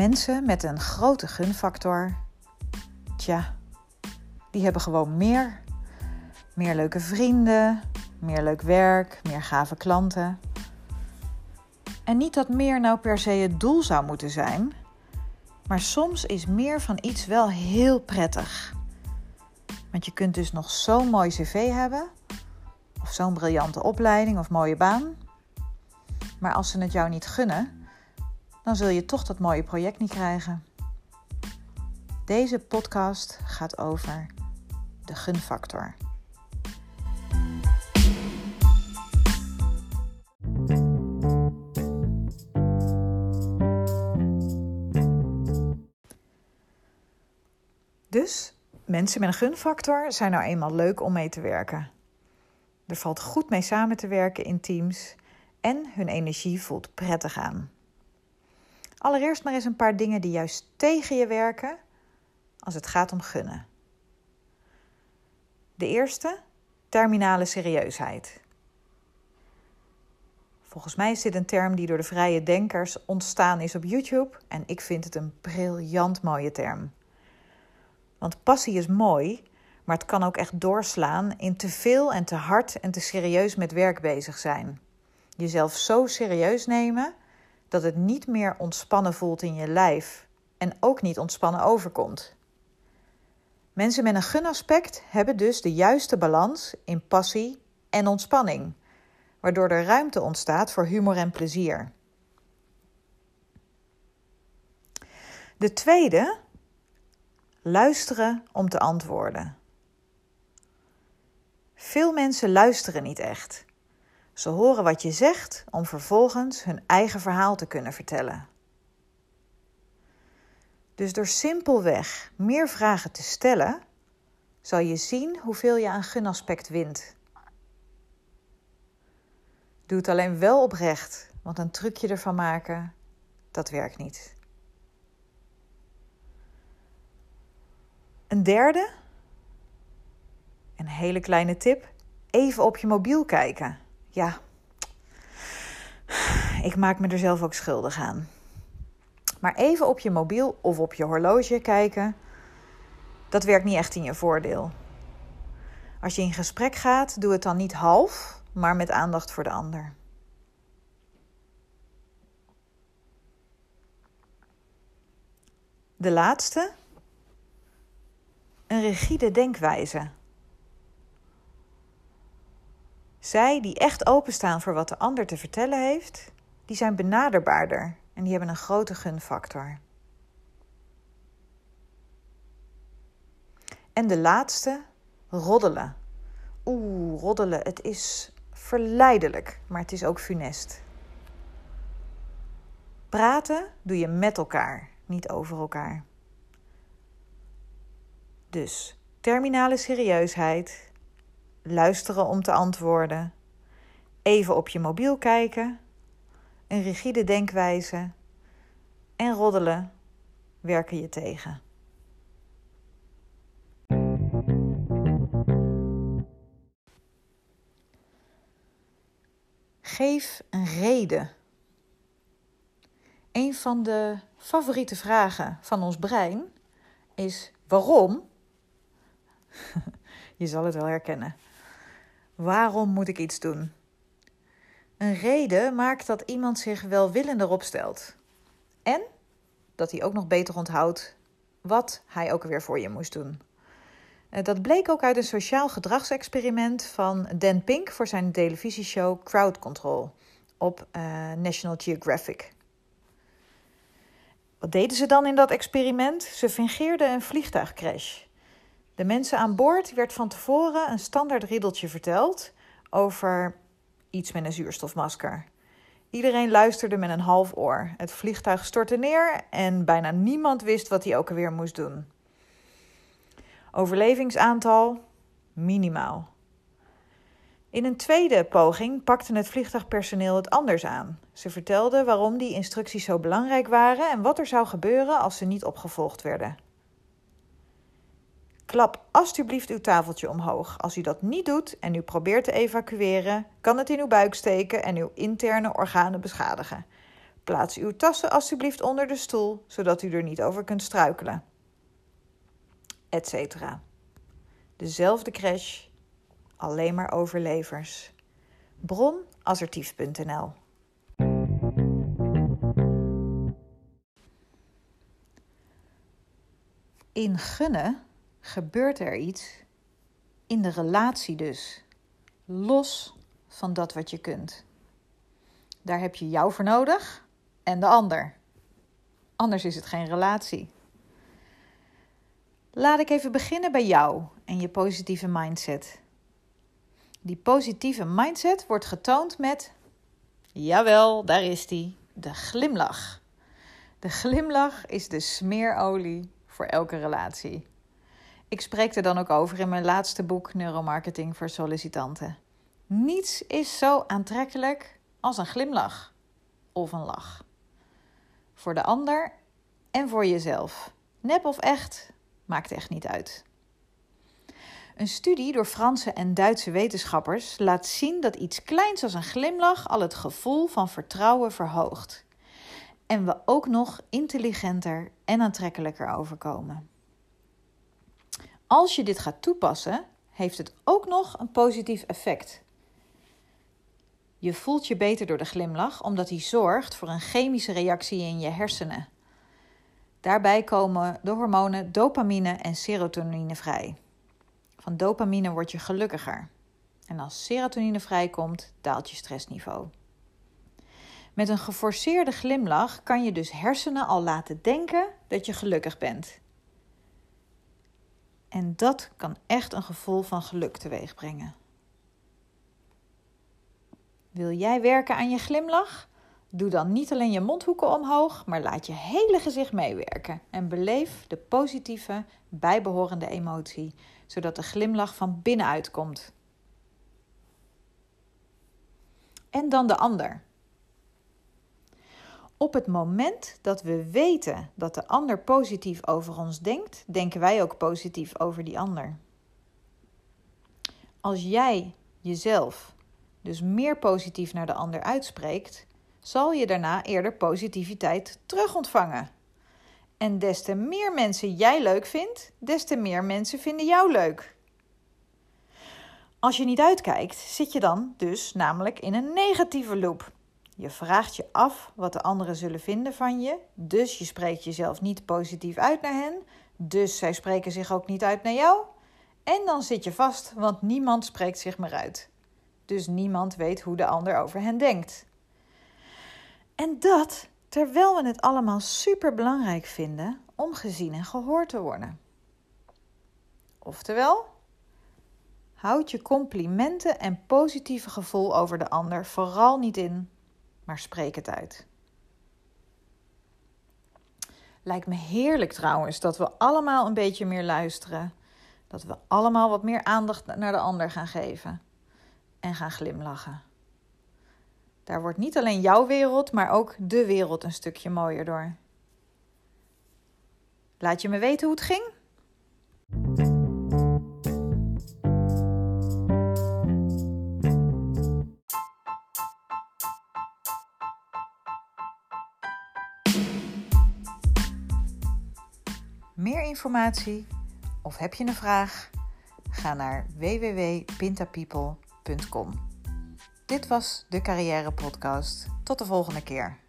Mensen met een grote gunfactor, tja, die hebben gewoon meer. Meer leuke vrienden, meer leuk werk, meer gave klanten. En niet dat meer nou per se het doel zou moeten zijn, maar soms is meer van iets wel heel prettig. Want je kunt dus nog zo'n mooi cv hebben, of zo'n briljante opleiding of mooie baan. Maar als ze het jou niet gunnen, dan zul je toch dat mooie project niet krijgen. Deze podcast gaat over de gunfactor. Dus mensen met een gunfactor zijn nou eenmaal leuk om mee te werken. Er valt goed mee samen te werken in teams en hun energie voelt prettig aan. Allereerst maar eens een paar dingen die juist tegen je werken als het gaat om gunnen. De eerste, terminale serieusheid. Volgens mij is dit een term die door de vrije denkers ontstaan is op YouTube en ik vind het een briljant mooie term. Want passie is mooi, maar het kan ook echt doorslaan in te veel en te hard en te serieus met werk bezig zijn. Jezelf zo serieus nemen dat het niet meer ontspannen voelt in je lijf en ook niet ontspannen overkomt. Mensen met een gunaspect hebben dus de juiste balans in passie en ontspanning, waardoor er ruimte ontstaat voor humor en plezier. De tweede, luisteren om te antwoorden. Veel mensen luisteren niet echt. Ze horen wat je zegt om vervolgens hun eigen verhaal te kunnen vertellen. Dus door simpelweg meer vragen te stellen, zal je zien hoeveel je aan gunaspect wint. Doe het alleen wel oprecht, want een trucje ervan maken, dat werkt niet. Een derde, een hele kleine tip, even op je mobiel kijken. Ja, ik maak me er zelf ook schuldig aan. Maar even op je mobiel of op je horloge kijken, dat werkt niet echt in je voordeel. Als je in gesprek gaat, doe het dan niet half, maar met aandacht voor de ander. De laatste, een rigide denkwijze. Zij die echt openstaan voor wat de ander te vertellen heeft, die zijn benaderbaarder en die hebben een grote gunfactor. En de laatste, roddelen. Oeh, roddelen, het is verleidelijk, maar het is ook funest. Praten doe je met elkaar, niet over elkaar. Dus terminale serieusheid, luisteren om te antwoorden, even op je mobiel kijken, een rigide denkwijze en roddelen werken je tegen. Geef een reden. Een van de favoriete vragen van ons brein is waarom? Je zal het wel herkennen. Waarom moet ik iets doen? Een reden maakt dat iemand zich welwillender opstelt. En dat hij ook nog beter onthoudt wat hij ook weer voor je moest doen. Eh, dat bleek ook uit een sociaal gedragsexperiment van Dan Pink voor zijn televisieshow Crowd Control op uh, National Geographic. Wat deden ze dan in dat experiment? Ze fingeerden een vliegtuigcrash. De mensen aan boord werd van tevoren een standaard riddeltje verteld over iets met een zuurstofmasker. Iedereen luisterde met een half oor. Het vliegtuig stortte neer en bijna niemand wist wat hij ook alweer moest doen. Overlevingsaantal minimaal. In een tweede poging pakte het vliegtuigpersoneel het anders aan. Ze vertelden waarom die instructies zo belangrijk waren en wat er zou gebeuren als ze niet opgevolgd werden. Klap alstublieft uw tafeltje omhoog. Als u dat niet doet en u probeert te evacueren, kan het in uw buik steken en uw interne organen beschadigen. Plaats uw tassen alstublieft onder de stoel, zodat u er niet over kunt struikelen. Etcetera. Dezelfde crash, alleen maar overlevers. Bron assertief.nl In gunnen gebeurt er iets in de relatie dus, los van dat wat je kunt. Daar heb je jou voor nodig en de ander. Anders is het geen relatie. Laat ik even beginnen bij jou en je positieve mindset. Die positieve mindset wordt getoond met, jawel, daar is die, de glimlach. De glimlach is de smeerolie voor elke relatie. Ik spreek er dan ook over in mijn laatste boek Neuromarketing voor sollicitanten. Niets is zo aantrekkelijk als een glimlach of een lach. Voor de ander en voor jezelf. Nep of echt, maakt echt niet uit. Een studie door Franse en Duitse wetenschappers laat zien dat iets kleins als een glimlach al het gevoel van vertrouwen verhoogt. En we ook nog intelligenter en aantrekkelijker overkomen. Als je dit gaat toepassen, heeft het ook nog een positief effect. Je voelt je beter door de glimlach omdat die zorgt voor een chemische reactie in je hersenen. Daarbij komen de hormonen dopamine en serotonine vrij. Van dopamine word je gelukkiger. En als serotonine vrijkomt, daalt je stressniveau. Met een geforceerde glimlach kan je dus hersenen al laten denken dat je gelukkig bent. En dat kan echt een gevoel van geluk teweeg brengen. Wil jij werken aan je glimlach? Doe dan niet alleen je mondhoeken omhoog, maar laat je hele gezicht meewerken en beleef de positieve, bijbehorende emotie, zodat de glimlach van binnenuit komt. En dan de ander. Op het moment dat we weten dat de ander positief over ons denkt, denken wij ook positief over die ander. Als jij jezelf dus meer positief naar de ander uitspreekt, zal je daarna eerder positiviteit terug ontvangen. En des te meer mensen jij leuk vindt, des te meer mensen vinden jou leuk. Als je niet uitkijkt, zit je dan dus namelijk in een negatieve loop. Je vraagt je af wat de anderen zullen vinden van je, dus je spreekt jezelf niet positief uit naar hen, dus zij spreken zich ook niet uit naar jou. En dan zit je vast, want niemand spreekt zich meer uit. Dus niemand weet hoe de ander over hen denkt. En dat terwijl we het allemaal super belangrijk vinden om gezien en gehoord te worden. Oftewel, houd je complimenten en positieve gevoel over de ander vooral niet in maar spreek het uit. Lijkt me heerlijk trouwens dat we allemaal een beetje meer luisteren. Dat we allemaal wat meer aandacht naar de ander gaan geven. En gaan glimlachen. Daar wordt niet alleen jouw wereld, maar ook de wereld een stukje mooier door. Laat je me weten hoe het ging? Meer informatie of heb je een vraag? Ga naar www.pintapeople.com. Dit was de Carrière Podcast. Tot de volgende keer.